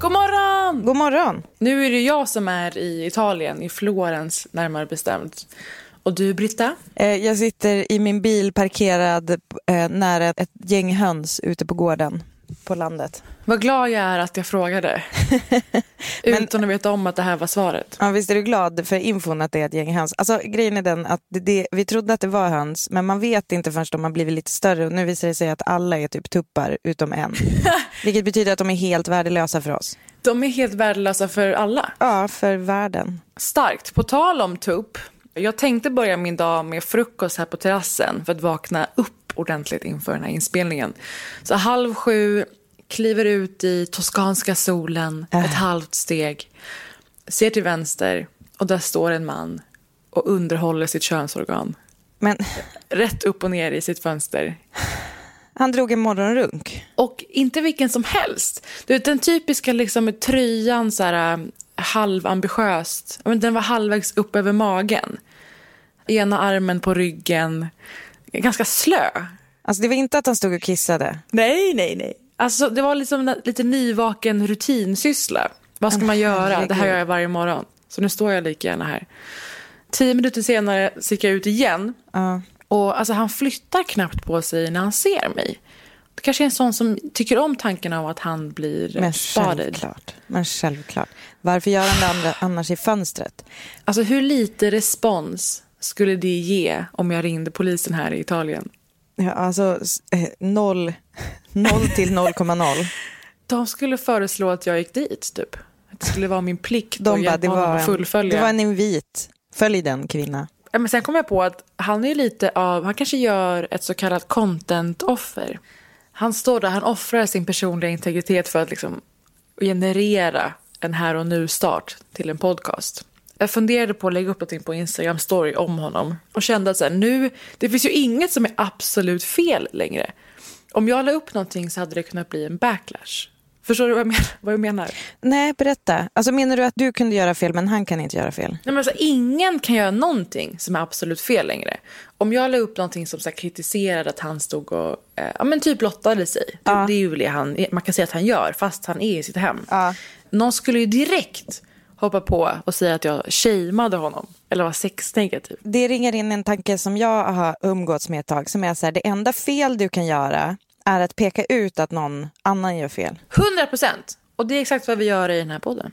God morgon! God morgon. Nu är det jag som är i Italien, i Florens närmare bestämt. Och du, Britta? Eh, jag sitter i min bil parkerad eh, nära ett gäng höns ute på gården på landet. Vad glad jag är att jag frågade. Utan att veta om att det här var svaret. Ja, visst är du glad för infon att det är ett gäng höns? Alltså, grejen är den att det, det, vi trodde att det var höns, men man vet inte förrän de har blivit lite större. Och nu visar det sig att alla är typ tuppar, utom en. Vilket betyder att de är helt värdelösa för oss. De är helt värdelösa för alla. Ja, för världen. Starkt. På tal om tupp. Jag tänkte börja min dag med frukost här på terrassen för att vakna upp ordentligt inför den här inspelningen. Så halv sju, kliver ut i toskanska solen, Äh. ett halvt steg, ser till vänster och där står en man och underhåller sitt könsorgan. Men Rätt upp och ner i sitt fönster. han drog en morgonrunk. Och inte vilken som helst. Du vet, den typiska liksom, tröjan, så här, äh, halvambitiöst. Den var halvvägs upp över magen. Ena armen på ryggen. Ganska slö. Alltså det var inte att han stod och kissade. Nej, nej, nej. Alltså, det var liksom en lite nyvaken rutinsyssla. Vad ska man göra? Det här gör jag varje morgon. Så nu står jag lika gärna här. Tio minuter senare gick jag ut igen. Ja. Och alltså, han flyttar knappt på sig när han ser mig. Det kanske är en sån som tycker om tanken av att han blir Men självklart. Men självklart. Varför gör han det annars i fönstret? Alltså hur lite respons skulle det ge om jag ringde polisen här i Italien? Ja, alltså eh, noll, noll till 0,0. De skulle föreslå att jag gick dit, typ. Att det skulle vara min plikt De att hjälpa det honom var, att en, fullfölja. det var en invit. Följ den kvinna. Ja, men sen kom jag på att han är lite av, han kanske gör ett så kallat content-offer. Han står där, han offrar sin personliga integritet för att liksom generera en här och nu-start till en podcast. Jag funderade på att lägga upp någonting på Instagram story om honom och kände att så här, nu, det finns ju inget som är absolut fel längre. Om jag la upp någonting så hade det kunnat bli en backlash. Förstår du vad jag menar? Vad jag menar? Nej, berätta. Alltså menar du att du kunde göra fel men han kan inte göra fel? Nej, men alltså, ingen kan göra någonting som är absolut fel längre. Om jag la upp någonting som så här, kritiserade att han stod och eh, ja, men typ blottade sig. Det, det är ju det han, man kan säga att han gör fast han är i sitt hem. Ja. Någon skulle ju direkt hoppa på och säga att jag shameade honom. Eller var sexnegativ. Det ringer in en tanke som jag har umgåtts med ett tag som är så här, det enda fel du kan göra är att peka ut att någon annan gör fel. 100 procent! Och det är exakt vad vi gör i den här podden.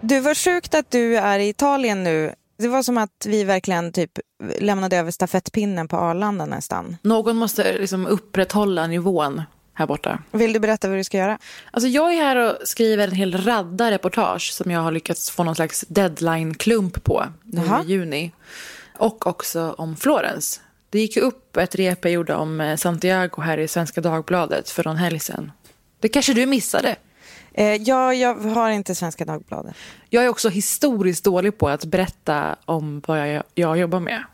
Du, var sjukt att du är i Italien nu. Det var som att vi verkligen typ lämnade över stafettpinnen på Arlanda nästan. Någon måste liksom upprätthålla nivån här borta. Vill du berätta vad du ska göra? Alltså jag är här och skriver en hel radda reportage som jag har lyckats få någon slags deadline-klump på nu i juni. Och också om Florens. Det gick ju upp ett rep jag gjorde om eh, Santiago här i Svenska Dagbladet för någon helg sedan. Det kanske du missade? Eh, ja, jag har inte Svenska Dagbladet. Jag är också historiskt dålig på att berätta om vad jag, jag jobbar med.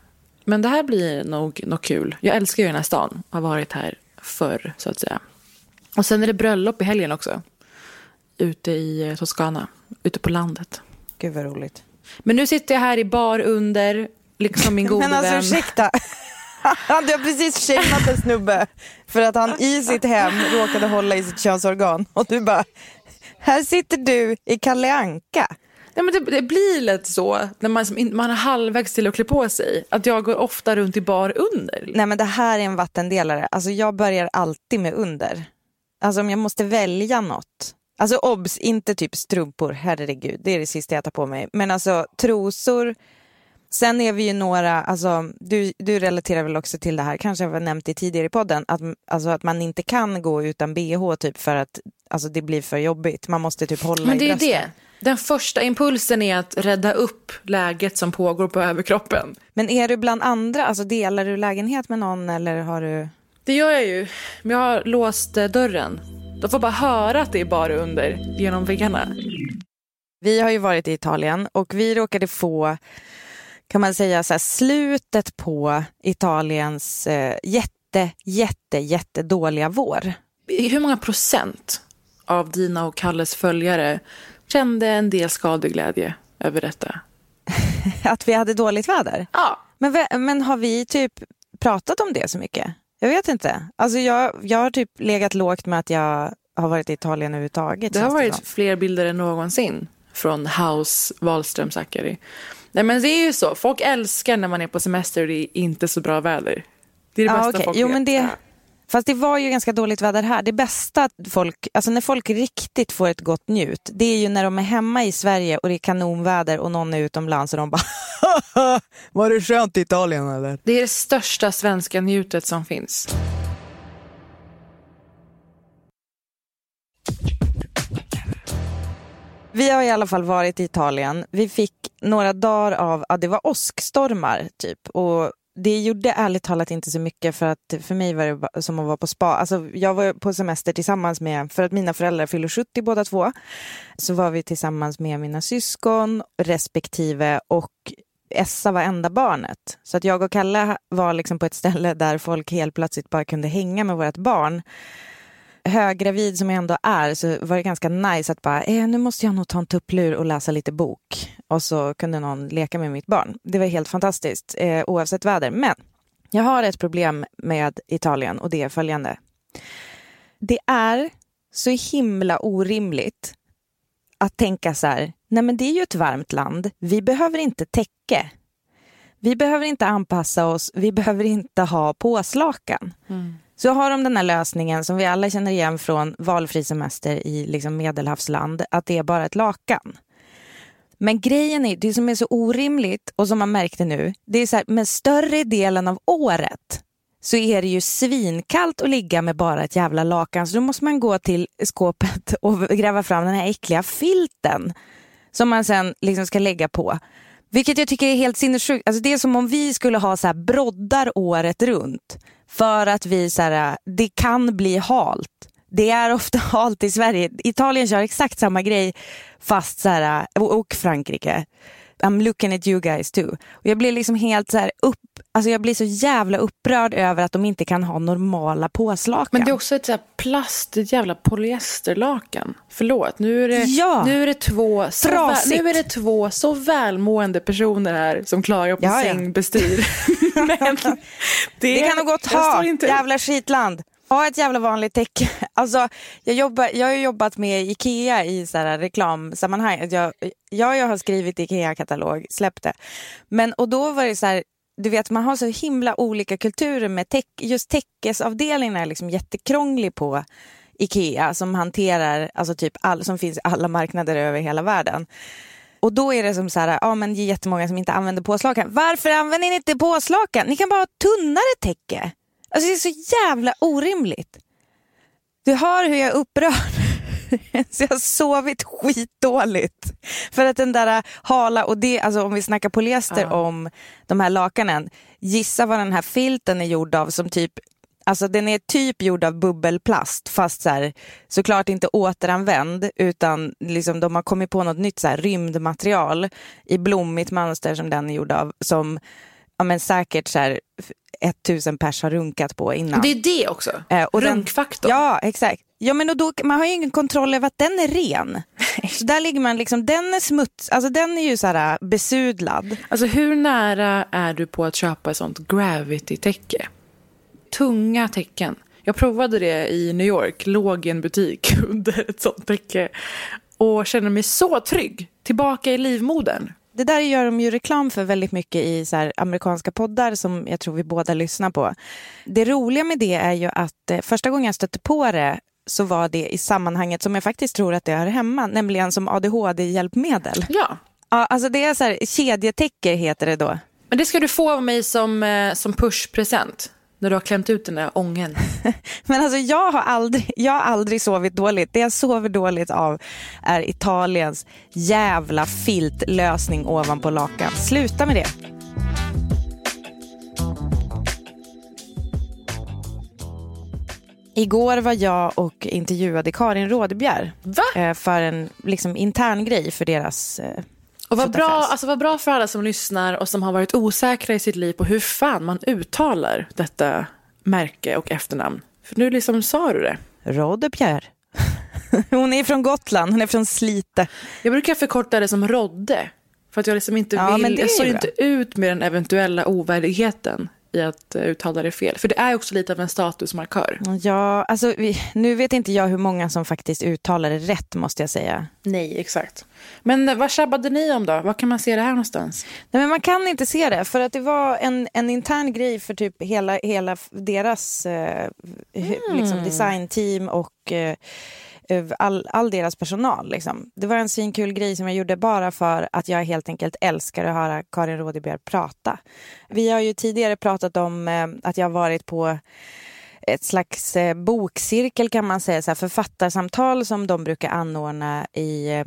Men det här blir nog något kul. Jag älskar ju den här stan. Har varit här förr, så att säga. Och sen är det bröllop i helgen också. Ute i eh, Toscana. Ute på landet. Gud vad roligt. Men nu sitter jag här i bar under, liksom min gode Men alltså vän. ursäkta. Du har precis shameat en snubbe för att han i sitt hem råkade hålla i sitt könsorgan. Och du bara, här sitter du i Kalle Anka. Nej, men det, det blir lätt så när man, man är halvvägs till att klä på sig. Att jag går ofta runt i bar under. Nej men det här är en vattendelare. Alltså jag börjar alltid med under. Alltså om jag måste välja något. Alltså obs, inte typ strumpor, herregud, det är det sista jag tar på mig. Men alltså trosor, sen är vi ju några, alltså du, du relaterar väl också till det här, kanske jag har nämnt det tidigare i podden, att, alltså att man inte kan gå utan bh typ för att alltså det blir för jobbigt. Man måste typ hålla Men det i är brösten. det. Den första impulsen är att rädda upp läget som pågår på överkroppen. Men är du bland andra, alltså delar du lägenhet med någon eller har du? Det gör jag ju. Men jag har låst eh, dörren. De får bara höra att det är bara under genom väggarna. Vi har ju varit i Italien och vi råkade få, kan man säga så här, slutet på Italiens eh, jätte, jätte, jätte dåliga vår. Hur många procent av dina och Kalles följare kände en del skadeglädje över detta? Att vi hade dåligt väder. Ja. Men, men har vi typ pratat om det så mycket? Jag vet inte. Alltså jag, jag har typ legat lågt med att jag har varit i Italien överhuvudtaget. Det har varit som. fler bilder än någonsin från House Wahlström Zachary. Nej men det är ju så, folk älskar när man är på semester och det är inte så bra väder. Det är det Ja, bästa okej. folk Jo, vet. men det, fast det var ju ganska dåligt väder här. Det bästa folk, alltså när folk riktigt får ett gott njut, det är ju när de är hemma i Sverige och det är kanonväder och någon är utomlands och de bara Var det skönt i Italien eller? Det är det största svenska njutet som finns. Vi har i alla fall varit i Italien. Vi fick några dagar av, ja, det var åskstormar typ. Och det gjorde ärligt talat inte så mycket för att för mig var det som att vara på spa. Alltså, jag var på semester tillsammans med, för att mina föräldrar fyller 70 båda två, så var vi tillsammans med mina syskon respektive och Essa var enda barnet. Så att jag och Kalle var liksom på ett ställe där folk helt plötsligt bara kunde hänga med vårt barn höggravid som jag ändå är så var det ganska nice att bara, eh, nu måste jag nog ta en tupplur och läsa lite bok. Och så kunde någon leka med mitt barn. Det var helt fantastiskt eh, oavsett väder. Men jag har ett problem med Italien och det är följande. Det är så himla orimligt att tänka så här, nej men det är ju ett varmt land, vi behöver inte täcke. Vi behöver inte anpassa oss, vi behöver inte ha påslakan. Så har de den här lösningen som vi alla känner igen från valfri semester i liksom medelhavsland, att det är bara ett lakan. Men grejen är, det som är så orimligt och som man märkte nu, det är så här, med större delen av året så är det ju svinkallt att ligga med bara ett jävla lakan. Så då måste man gå till skåpet och gräva fram den här äckliga filten som man sen liksom ska lägga på. Vilket jag tycker är helt sinnessjukt. Alltså det är som om vi skulle ha så här broddar året runt. För att vi så här, det kan bli halt. Det är ofta halt i Sverige. Italien kör exakt samma grej fast så här, och och Frankrike. I'm looking at you guys too. Och jag blir liksom helt så här upp, alltså jag blir så jävla upprörd över att de inte kan ha normala påslakan. Men det är också ett så här plast, ett jävla polyesterlakan. Förlåt, nu är det, Ja. nu är det, två, så väl, nu är det två så välmående personer här som klagar på Ja, ja. sängbestyr. Men det, Det kan nog gott jag ha, jävla skitland. Ha ett jävla vanligt täcke. Alltså, jag, jobbar, jag har jobbat med Ikea i så här reklamsammanhang. Jag, jag, jag har skrivit Ikea-katalog, släppt det. Men, och då var det så här, du vet man har så himla olika kulturer med täck, just täckesavdelningen är liksom jättekrånglig på Ikea som hanterar, alltså typ all, som finns i alla marknader över hela världen. Och då är det som så här, ja men det är jättemånga som inte använder påslakan. Varför använder ni inte påslakan? Ni kan bara ha tunnare täcke. Alltså det är så jävla orimligt. Du hör hur jag är upprörd. Så jag har sovit skitdåligt. För att den där hala, och det, alltså om vi snackar polyester om de här lakanen. Gissa vad den här filten är gjord av som typ Alltså den är typ gjord av bubbelplast fast så här, såklart inte återanvänd utan liksom de har kommit på något nytt så här, rymdmaterial i blommigt mönster som den är gjord av som ja, men säkert så här, 1000 pers har runkat på innan. Det är det också. Eh, och den-. Ja, exakt. Ja, men och då, man har ju ingen kontroll över att den är ren. Så där ligger man liksom, den är smuts, alltså den är ju så här besudlad. Alltså hur nära är du på att köpa ett sånt gravity-täcke? Tunga täcken. Jag provade det i New York, låg i en butik under ett sånt täcke och kände mig så trygg. tillbaka i livmodern. Det där gör de ju reklam för väldigt mycket i så amerikanska poddar som jag tror vi båda lyssnar på. Det roliga med det är ju att eh, första gången jag stötte på det så var det i sammanhanget som jag faktiskt tror att det hör hemma, nämligen som ADHD-hjälpmedel. Ja. ja. Alltså det är så här, kedjetäcke heter det då. Men det ska du få av mig som, eh, som pushpresent. När du har klämt ut den där ången. Men alltså jag har, aldrig, jag har aldrig sovit dåligt. Det jag sover dåligt av är Italiens jävla filtlösning ovanpå lakan. Sluta med det. Igår var jag och intervjuade Karin Rådebjer eh, för en liksom, intern grej för deras eh, och vad bra, alltså vad bra för alla som lyssnar och som har varit osäkra i sitt liv på hur fan man uttalar detta märke och efternamn. För nu liksom sa du det. Rådebjer. Hon är från Gotland, hon är från Slite. Jag brukar förkorta det som Rodde. För att jag liksom inte ja, vill, jag står inte ut med den eventuella ovärdigheten i att eh, uttala det fel. För det är också lite av en statusmarkör. Ja, alltså vi, nu vet inte jag hur många som faktiskt uttalar det rätt måste jag säga. Nej, exakt. Men eh, vad tjabbade ni om då? Var kan man se det här någonstans? Nej, men man kan inte se det för att det var en, en intern grej för typ hela, hela deras eh, mm. liksom designteam och eh, all, all deras personal. Liksom. Det var en svinkul grej som jag gjorde bara för att jag helt enkelt älskar att höra Karin Rådebjer prata. Vi har ju tidigare pratat om eh, att jag har varit på ett slags eh, bokcirkel kan man säga, så här, författarsamtal som de brukar anordna i eh,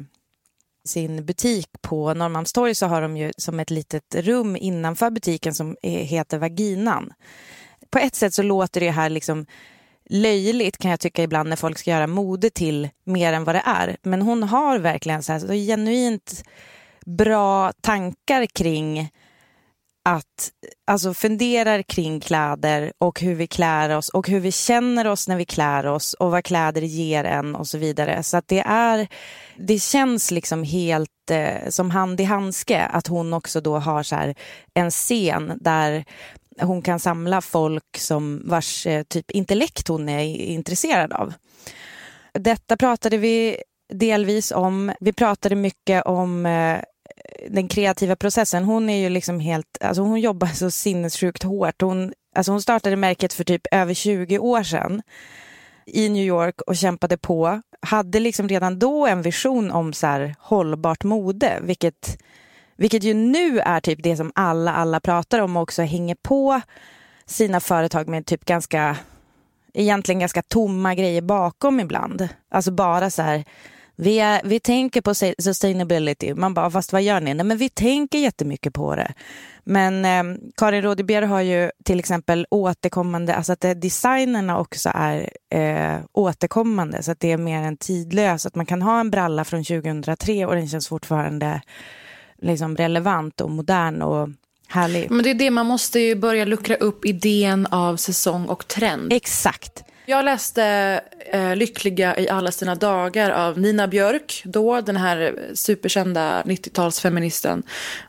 sin butik på Norrmalmstorg så har de ju som ett litet rum innanför butiken som eh, heter Vaginan. På ett sätt så låter det här liksom löjligt kan jag tycka ibland när folk ska göra mode till mer än vad det är. Men hon har verkligen så, här, så genuint bra tankar kring att alltså funderar kring kläder och hur vi klär oss och hur vi känner oss när vi klär oss och vad kläder ger en och så vidare. Så att det är, det känns liksom helt eh, som hand i handske att hon också då har så här en scen där hon kan samla folk som vars eh, typ intellekt hon är intresserad av. Detta pratade vi delvis om. Vi pratade mycket om eh, den kreativa processen. Hon är ju liksom helt, alltså hon jobbar så sinnessjukt hårt. Hon, alltså hon startade märket för typ över 20 år sedan i New York och kämpade på. Hade liksom redan då en vision om så här hållbart mode, vilket vilket ju nu är typ det som alla, alla pratar om och också hänger på sina företag med typ ganska, egentligen ganska tomma grejer bakom ibland. Alltså bara så här, vi, är, vi tänker på sustainability. Man bara, fast vad gör ni? Nej, men vi tänker jättemycket på det. Men eh, Karin Rådebjer har ju till exempel återkommande, alltså att designerna också är eh, återkommande så att det är mer än tidlöst. Att man kan ha en bralla från 2003 och den känns fortfarande liksom relevant och modern och härlig. Men det är det, man måste ju börja luckra upp idén av säsong och trend. Exakt. Jag läste eh, Lyckliga i alla sina dagar av Nina Björk, då den här superkända 90-talsfeministen.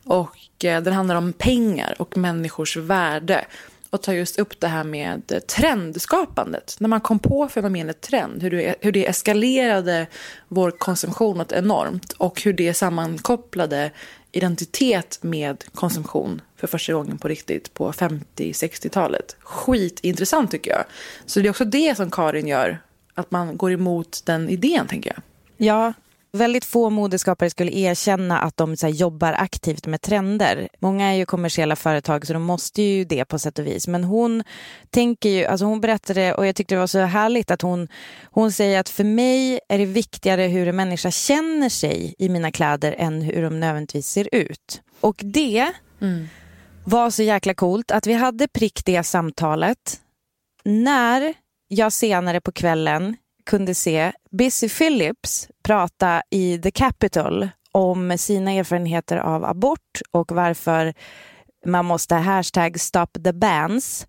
Och eh, den handlar om pengar och människors värde och tar just upp det här med trendskapandet. När man kom på fenomenet trend, hur det, hur det eskalerade vår konsumtion något enormt och hur det sammankopplade identitet med konsumtion för första gången på riktigt på 50-60-talet. Skitintressant tycker jag. Så det är också det som Karin gör, att man går emot den idén tänker jag. Ja, Väldigt få modeskapare skulle erkänna att de här, jobbar aktivt med trender. Många är ju kommersiella företag så de måste ju det på sätt och vis. Men hon tänker ju, alltså hon berättade och jag tyckte det var så härligt att hon, hon säger att för mig är det viktigare hur en människa känner sig i mina kläder än hur de nödvändigtvis ser ut. Och det mm. var så jäkla coolt att vi hade prick det samtalet när jag senare på kvällen kunde se Busy Phillips prata i The Capitol om sina erfarenheter av abort och varför man måste hashtag stop the bans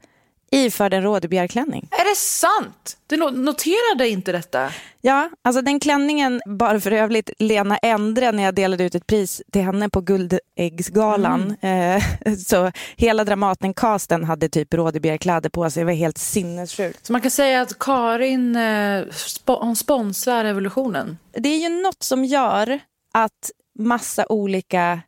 iförd en rådebjärklänning. Är det sant? Du noterade inte detta? Ja, alltså den klänningen bar för övrigt Lena Endre när jag delade ut ett pris till henne på Guldäggsgalan. Mm. Eh, så hela Dramaten-casten hade typ rådebjärkläder på sig. Det var helt sinnessjukt. Så man kan säga att Karin eh, sp sponsrar revolutionen? Det är ju något som gör att massa olika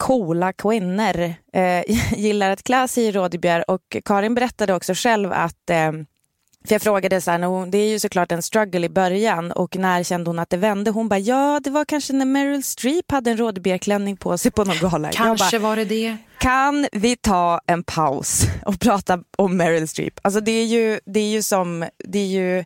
coola kvinnor eh, gillar att klä sig i rådybjär och Karin berättade också själv att eh, för jag frågade så här, det är ju såklart en struggle i början och när kände hon att det vände? Hon bara, ja det var kanske när Meryl Streep hade en rådbjärklänning på sig på någon gala. Kanske bara, var det det. Kan vi ta en paus och prata om Meryl Streep? Alltså det är ju, det är ju som, det är ju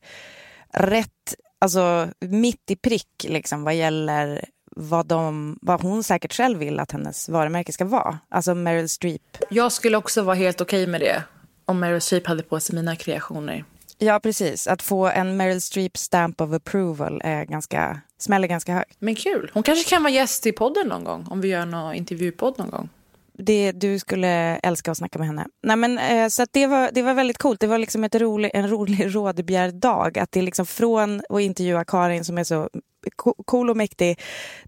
rätt, alltså mitt i prick liksom vad gäller vad, de, vad hon säkert själv vill att hennes varumärke ska vara. Alltså Meryl Streep. Jag skulle också vara helt okej okay med det om Meryl Streep hade på sig mina kreationer. Ja, precis. Att få en Meryl Streep stamp of approval är ganska, smäller ganska högt. Men kul. Hon kanske kan vara gäst i podden någon gång, om vi gör någon intervjupodd någon gång. Det, du skulle älska att snacka med henne. Nej, men, eh, så det, var, det var väldigt coolt. Det var liksom ett rolig, en rolig rådbjärdag. Att det liksom från att intervjua Karin som är så cool och mäktig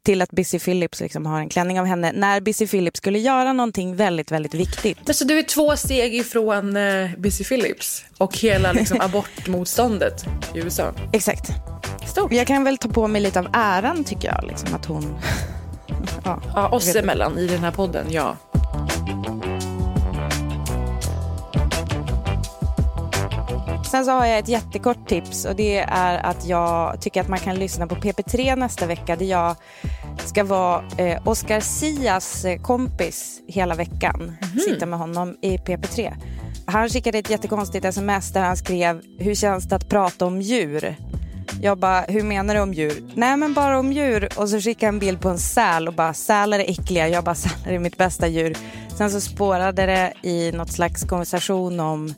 till att Busy Phillips liksom har en klänning av henne när Busy Phillips skulle göra någonting väldigt, väldigt viktigt. Men så du är två steg ifrån uh, Busy Phillips och hela liksom, abortmotståndet i USA? Exakt. Stort. Jag kan väl ta på mig lite av äran tycker jag, liksom, att hon... ja, ja, oss emellan i den här podden, ja. Sen så har jag ett jättekort tips och det är att jag tycker att man kan lyssna på PP3 nästa vecka där jag ska vara eh, Oscar Sias eh, kompis hela veckan. Mm. Sitta med honom i PP3. Han skickade ett jättekonstigt sms där han skrev Hur känns det att prata om djur? Jag bara, hur menar du om djur? Nej men bara om djur. Och så skickade han en bild på en säl och bara, sälar är äckliga. Jag bara, sälar är mitt bästa djur. Sen så spårade det i något slags konversation om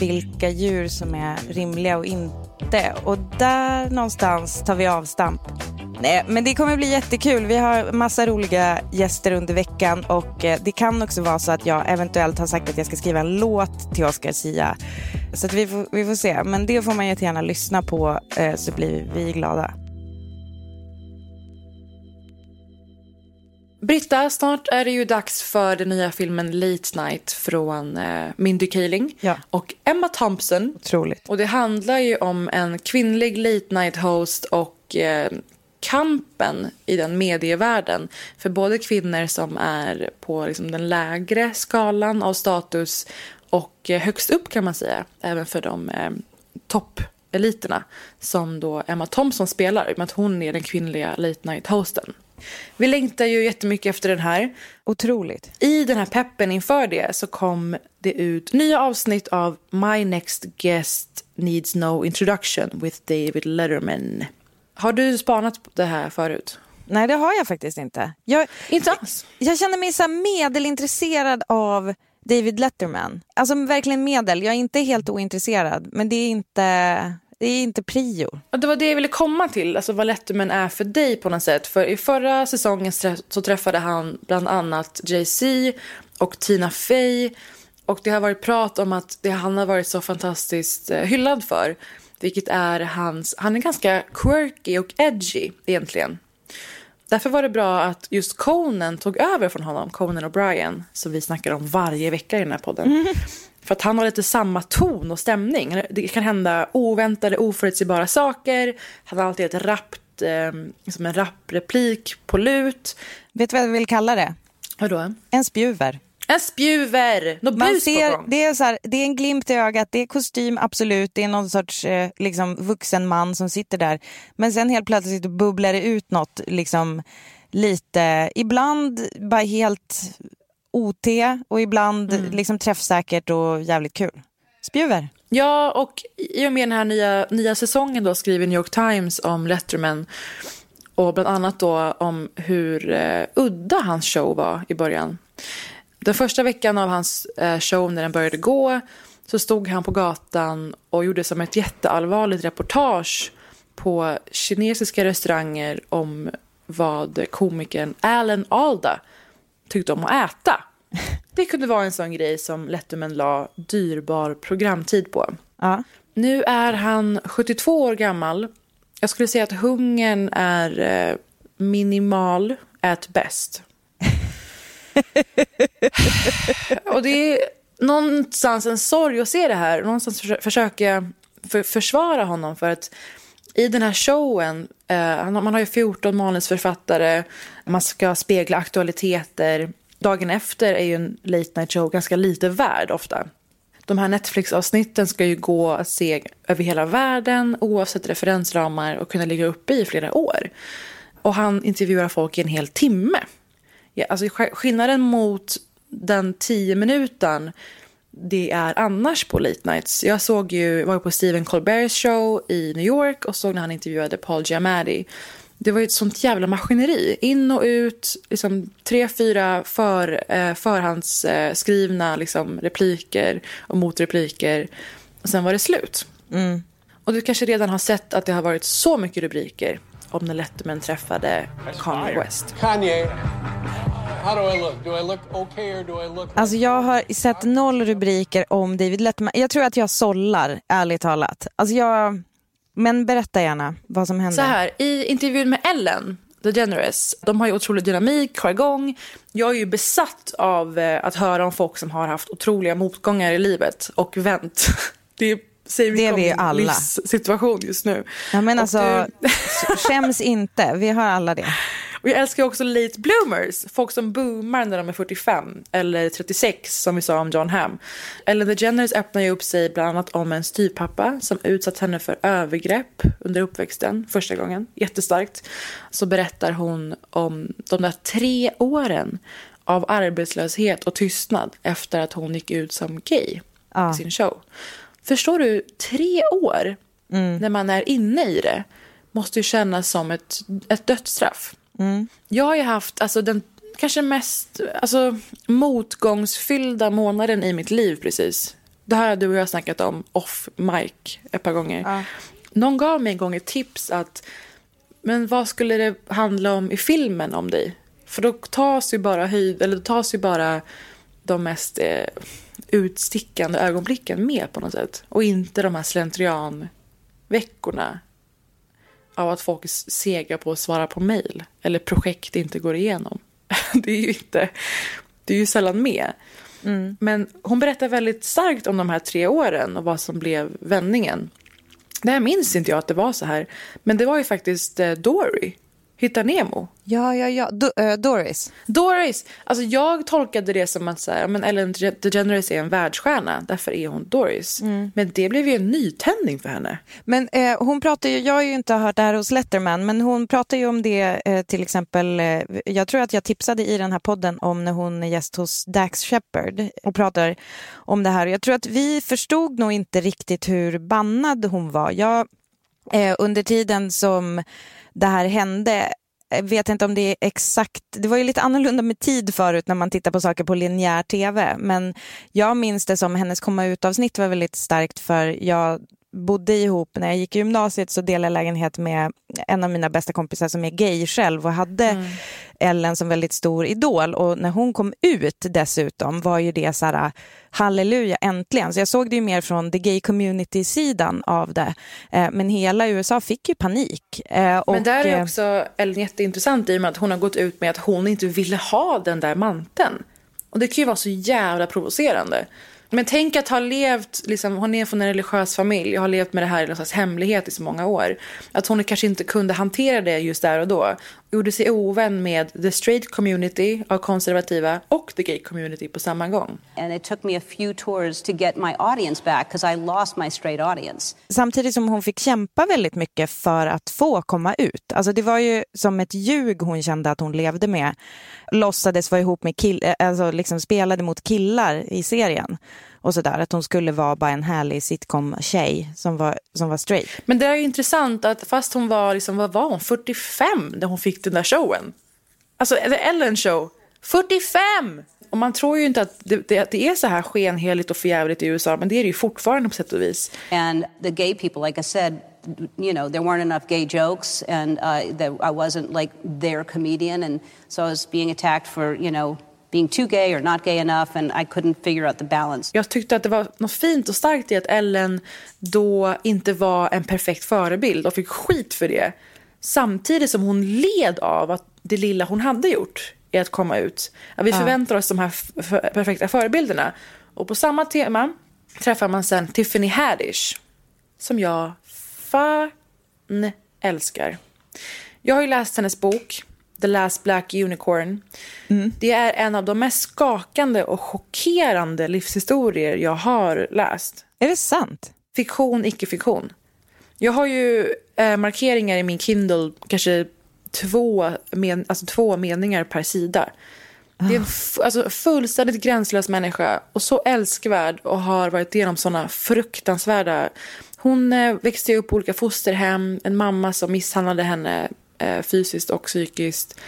vilka djur som är rimliga och inte. Och där någonstans tar vi avstamp. Nej, men det kommer bli jättekul. Vi har massa roliga gäster under veckan och eh, det kan också vara så att jag eventuellt har sagt att jag ska skriva en låt till Oscar Sia. Så vi, får, vi får se. Men det får man jättegärna lyssna på eh, så blir vi glada. Britta, snart är det ju dags för den nya filmen Late Night från eh, Mindy Kaling ja. och Emma Thompson. Otroligt. Och det handlar ju om en kvinnlig late night host och eh, kampen i den medievärlden för både kvinnor som är på liksom, den lägre skalan av status och eh, högst upp kan man säga, även för de eh, toppeliterna som då Emma Thompson spelar, i och med att hon är den kvinnliga late night hosten. Vi längtar ju jättemycket efter den här. Otroligt. I den här peppen inför det så kom det ut nya avsnitt av My Next Guest Needs No Introduction with David Letterman. Har du spanat på det här förut? Nej, det har jag faktiskt inte. Jag, inte alls? Jag, jag känner mig så medelintresserad av David Letterman. Alltså verkligen medel. Jag är inte helt ointresserad, men det är inte det är inte prio. Det var det jag ville komma till, alltså vad Letterman är för dig på något sätt. För i förra säsongen så träffade han bland annat Jay-Z och Tina Fey. Och det har varit prat om att det han har varit så fantastiskt eh, hyllad för. Vilket är hans, han är ganska quirky och edgy egentligen. Därför var det bra att just Conan tog över från honom, Conan O'Brien, som vi snackar om varje vecka i den här podden. Mm. För att han har lite samma ton och stämning. Det kan hända oväntade, oförutsägbara saker. Han har alltid ett rappt, eh, som en rapp replik på lut. Vet du vad jag vill kalla det? Vadå? En spjuver. En spjuver! Något Man ser, på gång. det, är så här, det är en glimt i ögat, det är kostym absolut, det är någon sorts eh, liksom, vuxen man som sitter där. Men sen helt plötsligt bubblar det ut något liksom, lite, ibland bara helt OT och ibland mm. liksom träffsäkert och jävligt kul. Spjuver. Ja, och i och med den här nya, nya säsongen då skriver New York Times om Letterman och bland annat då om hur eh, udda hans show var i början. Den första veckan av hans eh, show när den började gå så stod han på gatan och gjorde som ett jätteallvarligt reportage på kinesiska restauranger om vad komikern Alan Alda tyckte om att äta. Det kunde vara en sån grej som Letterman la dyrbar programtid på. Ja. Nu är han 72 år gammal. Jag skulle säga att hungern är eh, minimal at best och det är någonstans en sorg att se det här. Någonstans försöka för, försvara honom för att I den här showen, eh, man har ju 14 manusförfattare, man ska spegla aktualiteter. Dagen efter är ju en late night show ganska lite värd ofta. De här Netflix-avsnitten ska ju gå att se över hela världen oavsett referensramar och kunna ligga uppe i flera år. Och han intervjuar folk i en hel timme. Ja, alltså skillnaden mot den tio minuten det är annars på late nights. Jag såg ju, var på Stephen Colberts show i New York och såg när han intervjuade Paul Giamatti. Det var ju ett sånt jävla maskineri. In och ut, liksom tre, fyra för, eh, förhandsskrivna liksom, repliker och motrepliker. Och sen var det slut. Mm. Och du kanske redan har sett att det har varit så mycket rubriker om när Letterman träffade Kanye West. Kanye. How do I look? Do I look okay or do I look... Alltså jag har sett noll rubriker om David Letterman. Jag tror att jag sållar, ärligt talat. Alltså jag... Men berätta gärna vad som hände. Så här, i intervjun med Ellen DeGeneres, de har ju otrolig dynamik, har igång. Jag är ju besatt av eh, att höra om folk som har haft otroliga motgångar i livet och vänt. Det mycket det är vi alla. livssituation just nu. Ja, men alltså, du... skäms inte, vi har alla det. Och jag älskar också late bloomers, folk som boomar när de är 45 eller 36 som vi sa om John Hamm. Ellen DeGeneres öppnar ju upp sig bland annat om en styvpappa som utsatt henne för övergrepp under uppväxten första gången, jättestarkt. Så berättar hon om de där tre åren av arbetslöshet och tystnad efter att hon gick ut som gay i sin show. Förstår du, tre år mm. när man är inne i det måste ju kännas som ett, ett dödsstraff. Mm. Jag har ju haft alltså, den kanske mest alltså, motgångsfyllda månaden i mitt liv precis. Det här har du och jag snackat om off mic ett par gånger. Ja. Någon gav mig en gång ett tips att men vad skulle det handla om i filmen om dig? För då tas ju bara höjd, eller då tas ju bara de mest eh, utstickande ögonblicken med på något sätt. Och inte de här slentrianveckorna av att folk är sega på att svara på mejl eller projekt inte går igenom. Det är ju inte, det är ju sällan med. Mm. Men hon berättar väldigt starkt om de här tre åren och vad som blev vändningen. Det här minns inte jag att det var så här. Men det var ju faktiskt eh, Dory Hitta Nemo. Ja, ja, ja. Do, uh, Doris. Doris. Alltså jag tolkade det som att så här, men Ellen DeGeneres är en världsstjärna, därför är hon Doris. Mm. Men det blev ju en nytändning för henne. Men eh, hon pratar ju, jag har ju inte hört det här hos Letterman, men hon pratar ju om det eh, till exempel, eh, jag tror att jag tipsade i den här podden om när hon är gäst hos Dax Shepard och pratar om det här. Jag tror att vi förstod nog inte riktigt hur bannad hon var. Jag, eh, under tiden som det här hände. Jag vet inte om det är exakt, det var ju lite annorlunda med tid förut när man tittar på saker på linjär tv. Men jag minns det som hennes komma ut-avsnitt var väldigt starkt för jag bodde ihop, när jag gick i gymnasiet så delade jag lägenhet med en av mina bästa kompisar som är gay själv och hade mm. Ellen som väldigt stor idol och när hon kom ut dessutom var ju det så här halleluja äntligen. Så jag såg det ju mer från the gay community-sidan av det. Eh, men hela USA fick ju panik. Och, men där är också Ellen jätteintressant i och med att hon har gått ut med att hon inte ville ha den där manteln. Och det kan ju vara så jävla provocerande. Men tänk att ha levt, liksom, hon är från en religiös familj och har levt med det här i någon slags hemlighet i så många år. Att hon kanske inte kunde hantera det just där och då. Gjorde sig ovän med the straight community av konservativa och the gay community på samma gång. And it took me a few tours to get my audience back because I lost my straight audience. Samtidigt som hon fick kämpa väldigt mycket för att få komma ut. Alltså det var ju som ett ljug hon kände att hon levde med. Låtsades vara ihop med killar, alltså liksom spelade mot killar i serien och sådär. Att hon skulle vara bara en härlig sitcom-tjej som var, som var straight. Men det är ju intressant att fast hon var, liksom, vad var hon, 45 när hon fick den där showen. Alltså The Ellen show, 45! Och man tror ju inte att det, det, det, är så här skenheligt och förjävligt i USA, men det är det ju fortfarande på sätt och vis. And the gay people, like I said, you know, there weren't enough gay jokes and uh, that I wasn't like their comedian and so I was being attacked for, you know, being too gay or not gay enough and I couldn't figure out the balance. Jag tyckte att det var något fint och starkt i att Ellen då inte var en perfekt förebild och fick skit för det. Samtidigt som hon led av att det lilla hon hade gjort är att komma ut. Att vi ja. förväntar oss de här perfekta förebilderna. Och på samma tema träffar man sen Tiffany Haddish. Som jag älskar. Jag har ju läst hennes bok The Last Black Unicorn. Mm. Det är en av de mest skakande och chockerande livshistorier jag har läst. Är det sant? Fiktion, icke-fiktion. Jag har ju eh, markeringar i min Kindle, kanske två, men, alltså två meningar per sida. Det är en alltså, fullständigt gränslös människa och så älskvärd och har varit igenom sådana fruktansvärda... Hon eh, växte upp på olika fosterhem, en mamma som misshandlade henne fysiskt och psykiskt.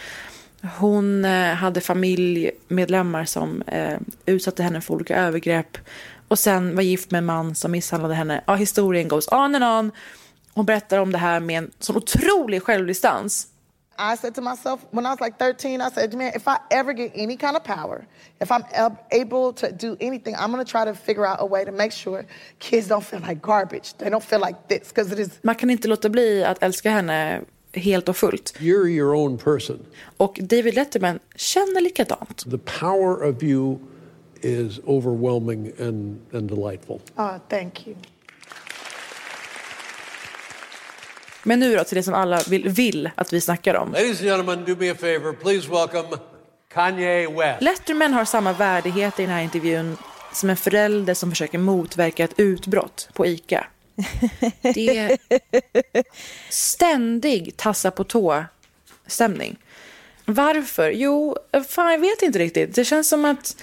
Hon eh, hade familjemedlemmar som eh, utsatte henne för olika övergrepp. Och sen var gift med en man som misshandlade henne. Ja, historien goes on and on. Hon berättar om det här med en sån otrolig självdistans. I said to myself when I was like 13, I said, man, if I ever get any kind of power, if I'm able to do anything, I'm going to try to figure out a way to make sure kids don't feel like garbage. They don't feel like this because it is. Man kan inte låta bli att älska henne helt och fullt. You're your own person. Och David Letterman känner likadant. The power of you is overwhelming and, and delightful. Oh, thank you. Men nu då till det som alla vill, vill att vi snackar om. Ladies and gentlemen, do me a favor. Please welcome Kanye West. Letterman har samma värdighet i den här intervjun som en förälder som försöker motverka ett utbrott på ICA. Det är ständig tassa på tå-stämning. Varför? Jo, fan jag vet inte riktigt. Det känns som att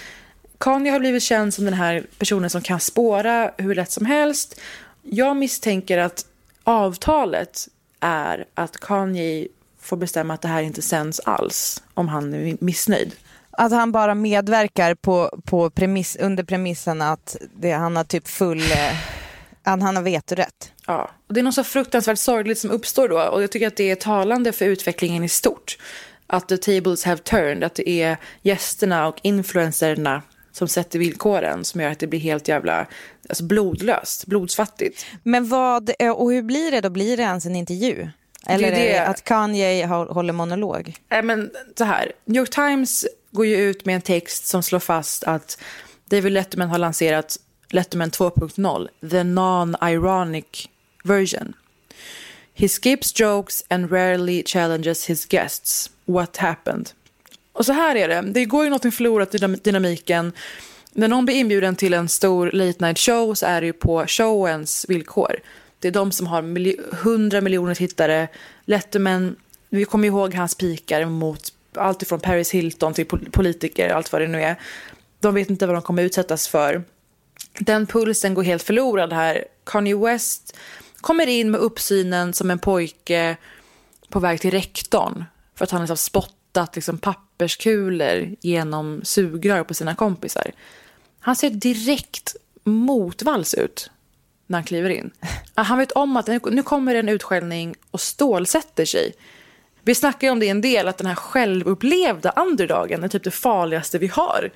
Kanye har blivit känd som den här personen som kan spåra hur lätt som helst. Jag misstänker att avtalet är att Kanye får bestämma att det här inte sänds alls om han är missnöjd. Att han bara medverkar på, på premiss, under premissen att det, han har typ full... Eh, han, har vetorätt. Ja, och det är något så fruktansvärt sorgligt som uppstår då och jag tycker att det är talande för utvecklingen i stort. Att the tables have turned, att det är gästerna och influencerna som sätter villkoren som gör att det blir helt jävla alltså blodlöst, blodsfattigt. Men vad, eh, och hur blir det då? Blir det ens en intervju? Eller det är, det... att Kanye håller monolog? Nej, men så här. New York Times går ju ut med en text som slår fast att David Letterman har lanserat Letterman 2.0, the non-ironic version. He skips jokes and rarely challenges his guests. What happened? Och så här är det, det går ju någonting förlorat i dynamiken. När någon blir inbjuden till en stor late night show så är det ju på showens villkor. Det är de som har hundra miljoner tittare. Letterman, vi kommer ihåg hans pikar mot allt ifrån Paris Hilton till politiker, allt vad det nu är. De vet inte vad de kommer utsättas för. Den pulsen går helt förlorad här. Kanye West kommer in med uppsynen som en pojke på väg till rektorn för att han har spottat liksom papperskulor genom sugrör på sina kompisar. Han ser direkt motvalls ut när han kliver in. Han vet om att nu kommer en utskällning och stålsätter sig. Vi snackar om det en del, att den här självupplevda underdagen är typ det farligaste vi har.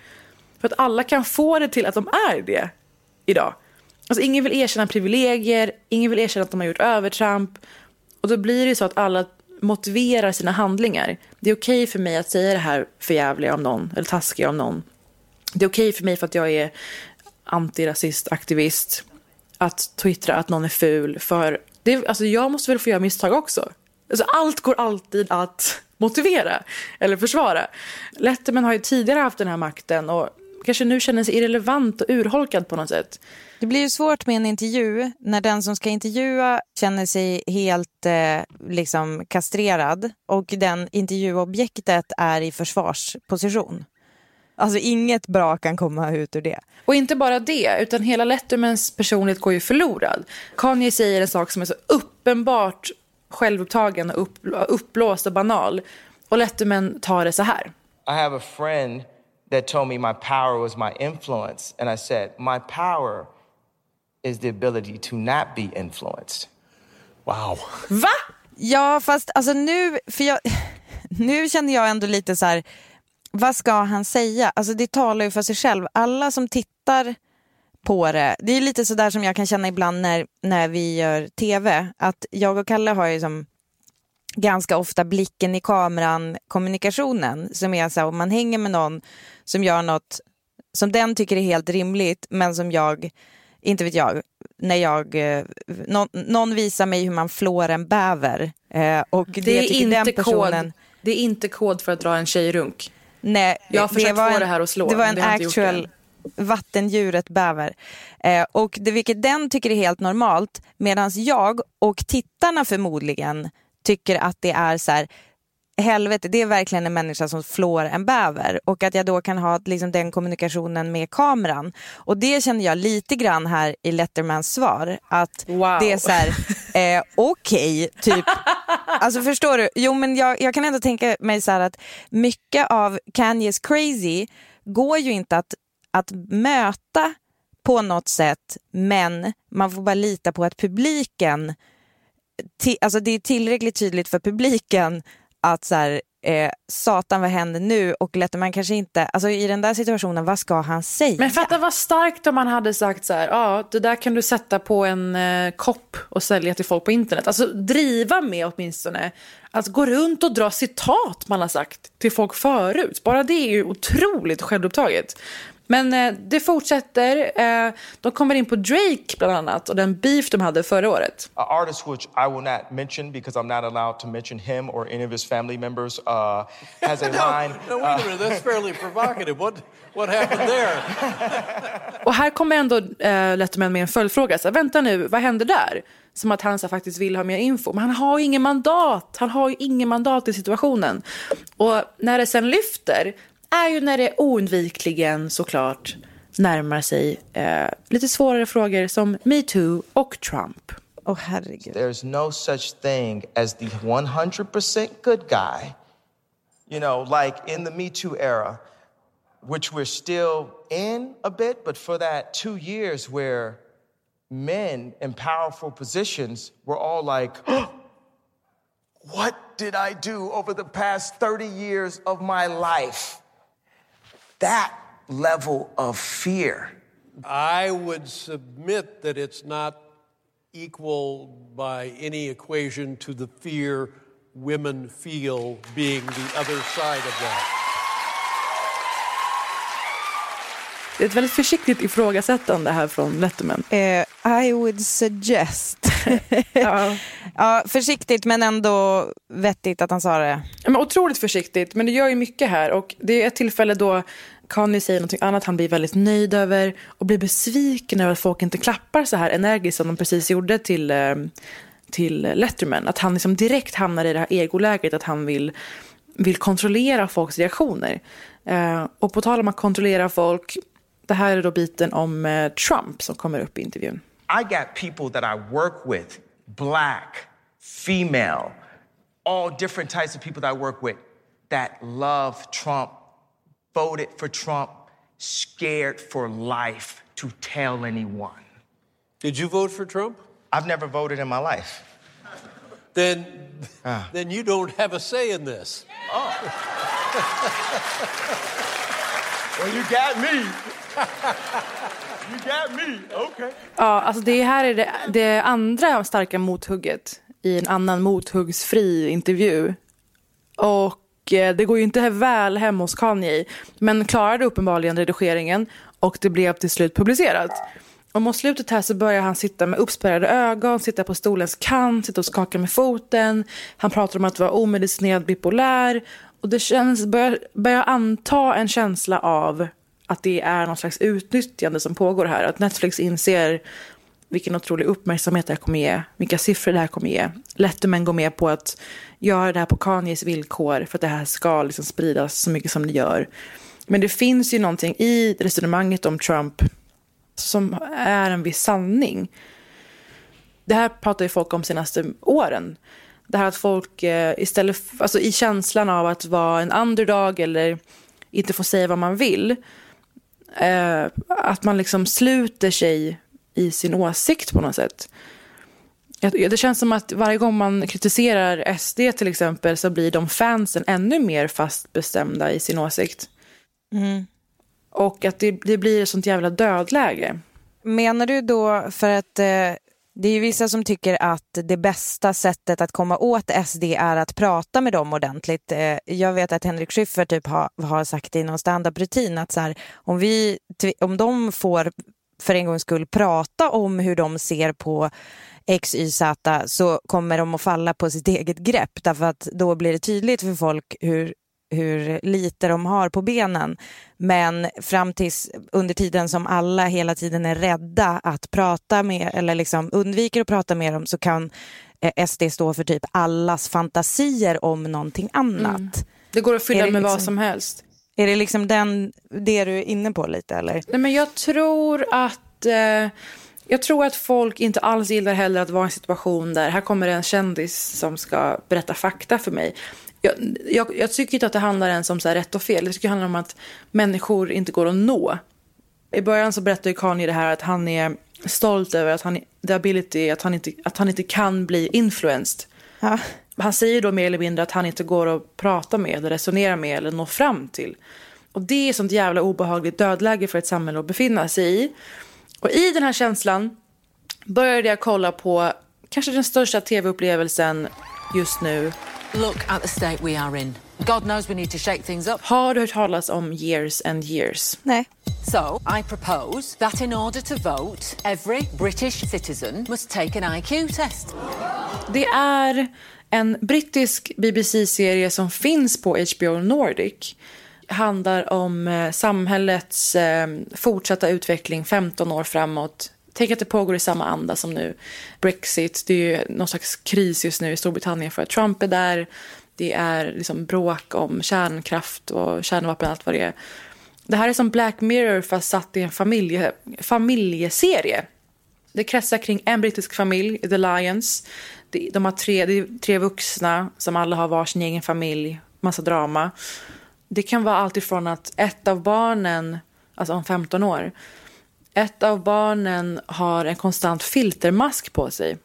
För att alla kan få det till att de är det idag. Alltså ingen vill erkänna privilegier, ingen vill erkänna att de har gjort övertramp. Och då blir det så att alla motiverar sina handlingar. Det är okej okay för mig att säga det här förjävliga om någon, eller taskiga om någon. Det är okej okay för mig för att jag är antirasist, aktivist, att twittra att någon är ful. För det, alltså jag måste väl få göra misstag också. Alltså allt går alltid att motivera eller försvara. Letterman har ju tidigare haft den här makten och kanske nu känner sig irrelevant och urholkad på något sätt. Det blir ju svårt med en intervju när den som ska intervjua känner sig helt eh, liksom kastrerad och den intervjuobjektet är i försvarsposition. Alltså inget bra kan komma ut ur det. Och inte bara det, utan hela Lettermans personlighet går ju förlorad. Kanye säger en sak som är så uppenbart självupptagen, och upp, uppblåst och banal. Och Letterman tar det så här. I have a friend that told me my power was my influence. And I said, my power is the ability to not be influenced. Wow. Va? Ja, fast alltså nu, för jag, nu känner jag ändå lite så här, vad ska han säga? Alltså det talar ju för sig själv. Alla som tittar på det, det är lite så där som jag kan känna ibland när, när vi gör tv, att jag och Kalle har ju som ganska ofta blicken i kameran kommunikationen som är så här, om man hänger med någon som gör något som den tycker är helt rimligt men som jag, inte vet jag, när jag, eh, någon, någon visar mig hur man flår en bäver. Eh, och det, Det är, inte den personen, kod, det är inte kod för att dra en tjejrunk. Nej, Jag har försökt var få en, det här att slå, Det var en det actual vattendjuret bäver. Eh, och det, vilket den tycker är helt normalt, medan jag och tittarna förmodligen tycker att det är så här, helvete, det är verkligen en människa som flår en bäver. Och att jag då kan ha liksom, den kommunikationen med kameran. Och det känner jag lite grann här i Lettermans svar. Att Wow. det är så här, eh, okej, typ. Alltså förstår du? Jo men jag, jag kan ändå tänka mig så här att mycket av Kanyes crazy går ju inte att, att möta på något sätt, men man får bara lita på att publiken, alltså det är tillräckligt tydligt för publiken att så här, eh, satan vad händer nu? Och Letterman kanske inte, alltså i den där situationen, vad ska han säga? Men fatta vad starkt om man hade sagt så här, ja det där kan du sätta på en eh, kopp och sälja till folk på internet. Alltså driva med åtminstone alltså gå runt och dra citat man har sagt till folk förut. Bara det är ju otroligt självupptaget. Men eh, det fortsätter. Eh, de kommer in på Drake bland annat och den beef de hade förra året. An artist which I will not mention because I'm not allowed to mention him or any of his family members uh, has a line. No, no, wait a minute. That's fairly provocative. What, what happened there? Och här kommer ändå eh, Letterman med en följdfråga. Så Vänta nu, vad händer där? Som att han så faktiskt vill ha mer info. Men han har ju ingen mandat. Han har ju ingen mandat i situationen. Och när det sen lyfter är ju när det oundvikligen såklart närmar sig eh, lite svårare frågor som metoo och Trump. Åh herregud. There's no such thing as the 100% good guy. You know, like in the Me Too era, which we're still in a bit, but for that two years where men in powerful positions were all like, What did I do over the past 30 years of my life? That level of fear. I would submit that it's not equal by any equation to the fear women feel being the other side of that. Det är ett väldigt försiktigt ifrågasättande här från Letterman. Eh, I would suggest. Ja. ja, försiktigt men ändå vettigt att han sa det. Ja, Men otroligt försiktigt, men det gör ju mycket här. Och det är ett tillfälle då Kanye säger något annat han blir väldigt nöjd över och blir besviken över att folk inte klappar så här energiskt som de precis gjorde till, eh, till Letterman. Att han liksom direkt hamnar i det här egoläget att han vill, vill kontrollera folks reaktioner. Eh, och på tal om att kontrollera folk, det här är då biten om eh, Trump som kommer upp i intervjun. I got people that I work with, black, female, all different types of people that I work with that love Trump, voted for Trump, scared for life to tell anyone. Did you vote for Trump? I've never voted in my life. Then, ah. then you don't have a say in this. Oh. Well, you got me. Okay. Ja, alltså det här är det, det andra starka mothugget i en annan mothuggsfri intervju. Och eh, det går ju inte väl hem hos Kanye, men klarade uppenbarligen redigeringen och det blev till slut publicerat. Och mot slutet här så börjar han sitta med uppspärrade ögon, sitta på stolens kant, sitta och skaka med foten. Han pratar om att vara omedicinerad bipolär. Och det känns, börjar, börjar anta en känsla av att det är någon slags utnyttjande som pågår här. Att Netflix inser vilken otrolig uppmärksamhet det här kommer ge, vilka siffror det här kommer ge. Letterman går med på att göra det här på Kanyes villkor för att det här ska liksom spridas så mycket som det gör. Men det finns ju någonting i resonemanget om Trump som är en viss sanning. Det här pratar ju folk om senaste åren. Det här att folk eh, istället, alltså i känslan av att vara en underdog eller inte få säga vad man vill, eh, att man liksom sluter sig i sin åsikt på något sätt. Det känns som att varje gång man kritiserar SD till exempel så blir de fansen ännu mer fast bestämda i sin åsikt. Och att det, det blir ett sånt jävla dödläge. Menar du då för att eh, det är ju vissa som tycker att det bästa sättet att komma åt SD är att prata med dem ordentligt. Eh, jag vet att Henrik Schyffert typ har, har sagt i någon standup-rutin att så här, om, vi, om de får för en gångs skull prata om hur de ser på X, Y, Z så kommer de att falla på sitt eget grepp därför att då blir det tydligt för folk hur hur lite de har på benen. Men fram tills under tiden som alla hela tiden är rädda att prata med eller liksom undviker att prata med dem så kan eh, SD stå för typ allas fantasier om någonting annat. Mm. Det går att fylla med liksom, vad som helst. Är det liksom den, det du är inne på lite eller? Nej men jag tror att eh, jag tror att folk inte alls gillar heller att vara i en situation där här kommer en kändis som ska berätta fakta för mig. Jag, jag, jag tycker inte att det handlar ens om så rätt och fel. Jag tycker det handlar om att människor inte går att nå. I början så berättade Kanye det här att han är stolt över att han, the ability, att han inte, att han inte kan bli influenced. Ja. Han säger då mer eller mindre att han inte går att prata med, eller resonera med eller nå fram till. Och det är sånt jävla obehagligt dödläge för ett samhälle att befinna sig i. Och i den här känslan började jag kolla på kanske den största tv-upplevelsen just nu. Look at the state we are in. God knows we need to shake things up. Har du hört talas om years and years? Nej. So, I propose that in order to vote, every British citizen must take an IQ test. Det är en brittisk BBC-serie som finns på HBO Nordic handlar om eh, samhällets eh, fortsatta utveckling 15 år framåt. Tänk att det pågår i samma anda som nu. Brexit, det är ju någon slags kris just nu i Storbritannien för att Trump är där. Det är liksom bråk om kärnkraft och kärnvapen och allt vad det är. Det här är som Black Mirror fast satt i en familje, familjeserie. Det kretsar kring en brittisk familj, The Lions. De har tre, tre vuxna som alla har varsin egen familj, massa drama. Det kan vara allt ifrån att ett av barnen, alltså om 15 år, ett av barnen har en konstant filtermask på sig.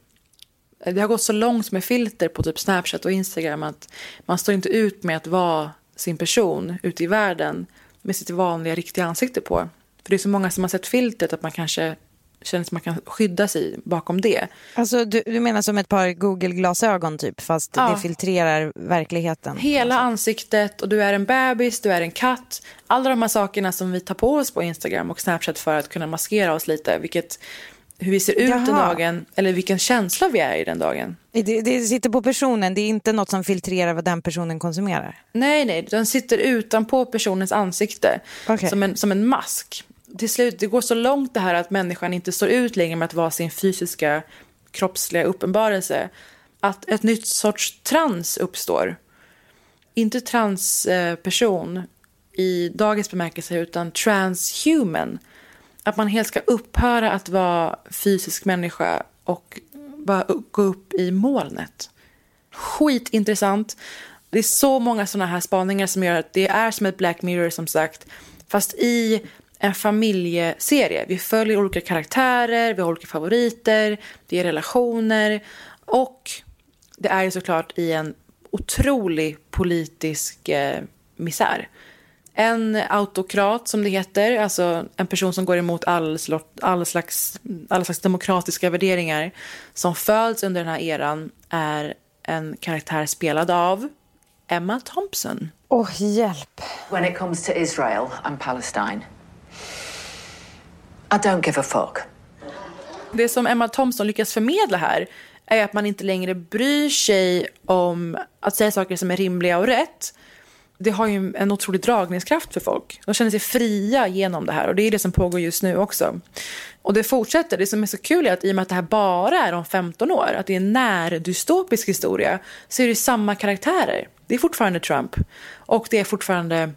Det har gått så långt med filter på typ Snapchat och Instagram att man står inte ut med att vara sin person ute i världen med sitt vanliga riktiga ansikte på. För det är så många som har sett filtret att man kanske känner att man kan skydda sig bakom det. Alltså, du, du menar som ett par Google-glasögon typ, fast ja. det filtrerar verkligheten? Hela ansiktet och du är en bebis, du är en katt. Alla de här sakerna som vi tar på oss på Instagram och Snapchat för att kunna maskera oss lite, vilket hur vi ser ut Jaha. den dagen eller vilken känsla vi är i den dagen. Det, det, sitter på personen, det är inte något som filtrerar vad den personen konsumerar? Nej, nej, den sitter utanpå personens ansikte okay. som, en, som en mask till slut, det går så långt det här att människan inte står ut längre med att vara sin fysiska kroppsliga uppenbarelse. Att ett nytt sorts trans uppstår. Inte transperson eh, i dagens bemärkelse utan transhuman. Att man helt ska upphöra att vara fysisk människa och bara gå upp i molnet. Skitintressant. Det är så många sådana här spaningar som gör att det är som ett Black Mirror som sagt. Fast i en familjeserie. Vi följer olika karaktärer, vi har olika favoriter, det är relationer och det är ju såklart i en otrolig politisk eh, misär. En autokrat som det heter, alltså en person som går emot all, all, slags, alla slags demokratiska värderingar som föds under den här eran är en karaktär spelad av Emma Thompson. Åh, oh, hjälp. When it comes to Israel and Palestine i don't give a fuck. Det som Emma Thompson lyckas förmedla här är att man inte längre bryr sig om att säga saker som är rimliga och rätt. Det har ju en otrolig dragningskraft för folk. De känner sig fria genom det här och det är det som pågår just nu också. Och det fortsätter. Det som är så kul är att i och med att det här bara är om 15 år, att det är en närdystopisk historia, så är det samma karaktärer. Det är fortfarande Trump och det är fortfarande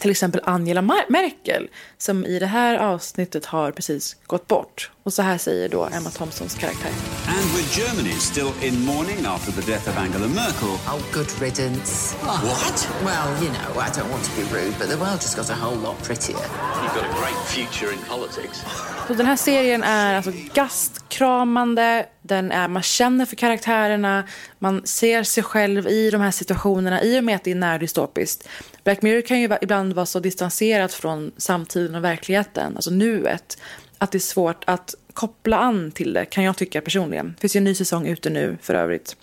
till exempel Angela Merkel som i det här avsnittet har precis gått bort. Och så här säger då Emma Thompsons karaktär. And with Germany still in mourning after the death of Angela Merkel. Oh, good riddance. Oh. What? Well, you know, I don't want to be rude, but the world just got a whole lot prettier. You've got a great future in politics. Så den här serien är alltså gastkramande, den är, man känner för karaktärerna, man ser sig själv i de här situationerna i och med att det är närdystopiskt. Black Mirror kan ju ibland vara så distanserat från samtiden och verkligheten, alltså nuet, att det är svårt att koppla an till det, kan jag tycka personligen. Det finns ju en ny säsong ute nu för övrigt.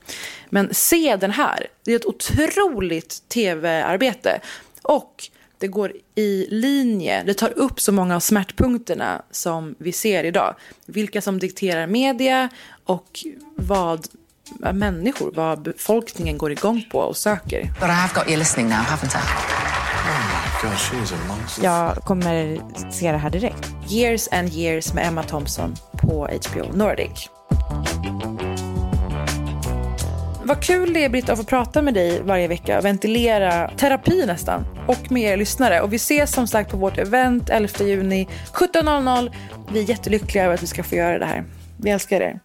Men se den här, det är ett otroligt tv-arbete. Och det går i linje, det tar upp så många av smärtpunkterna som vi ser idag. Vilka som dikterar media och vad människor, vad befolkningen går igång på och söker. But I have got you listening now, haven't I? Jag kommer se det här direkt. Years and years med Emma Thompson på HBO Nordic. Vad kul det är Britta att få prata med dig varje vecka och ventilera terapi nästan och med er lyssnare. Och vi ses som sagt på vårt event 11 juni 17.00. Vi är jättelyckliga över att vi ska få göra det här. Vi älskar er.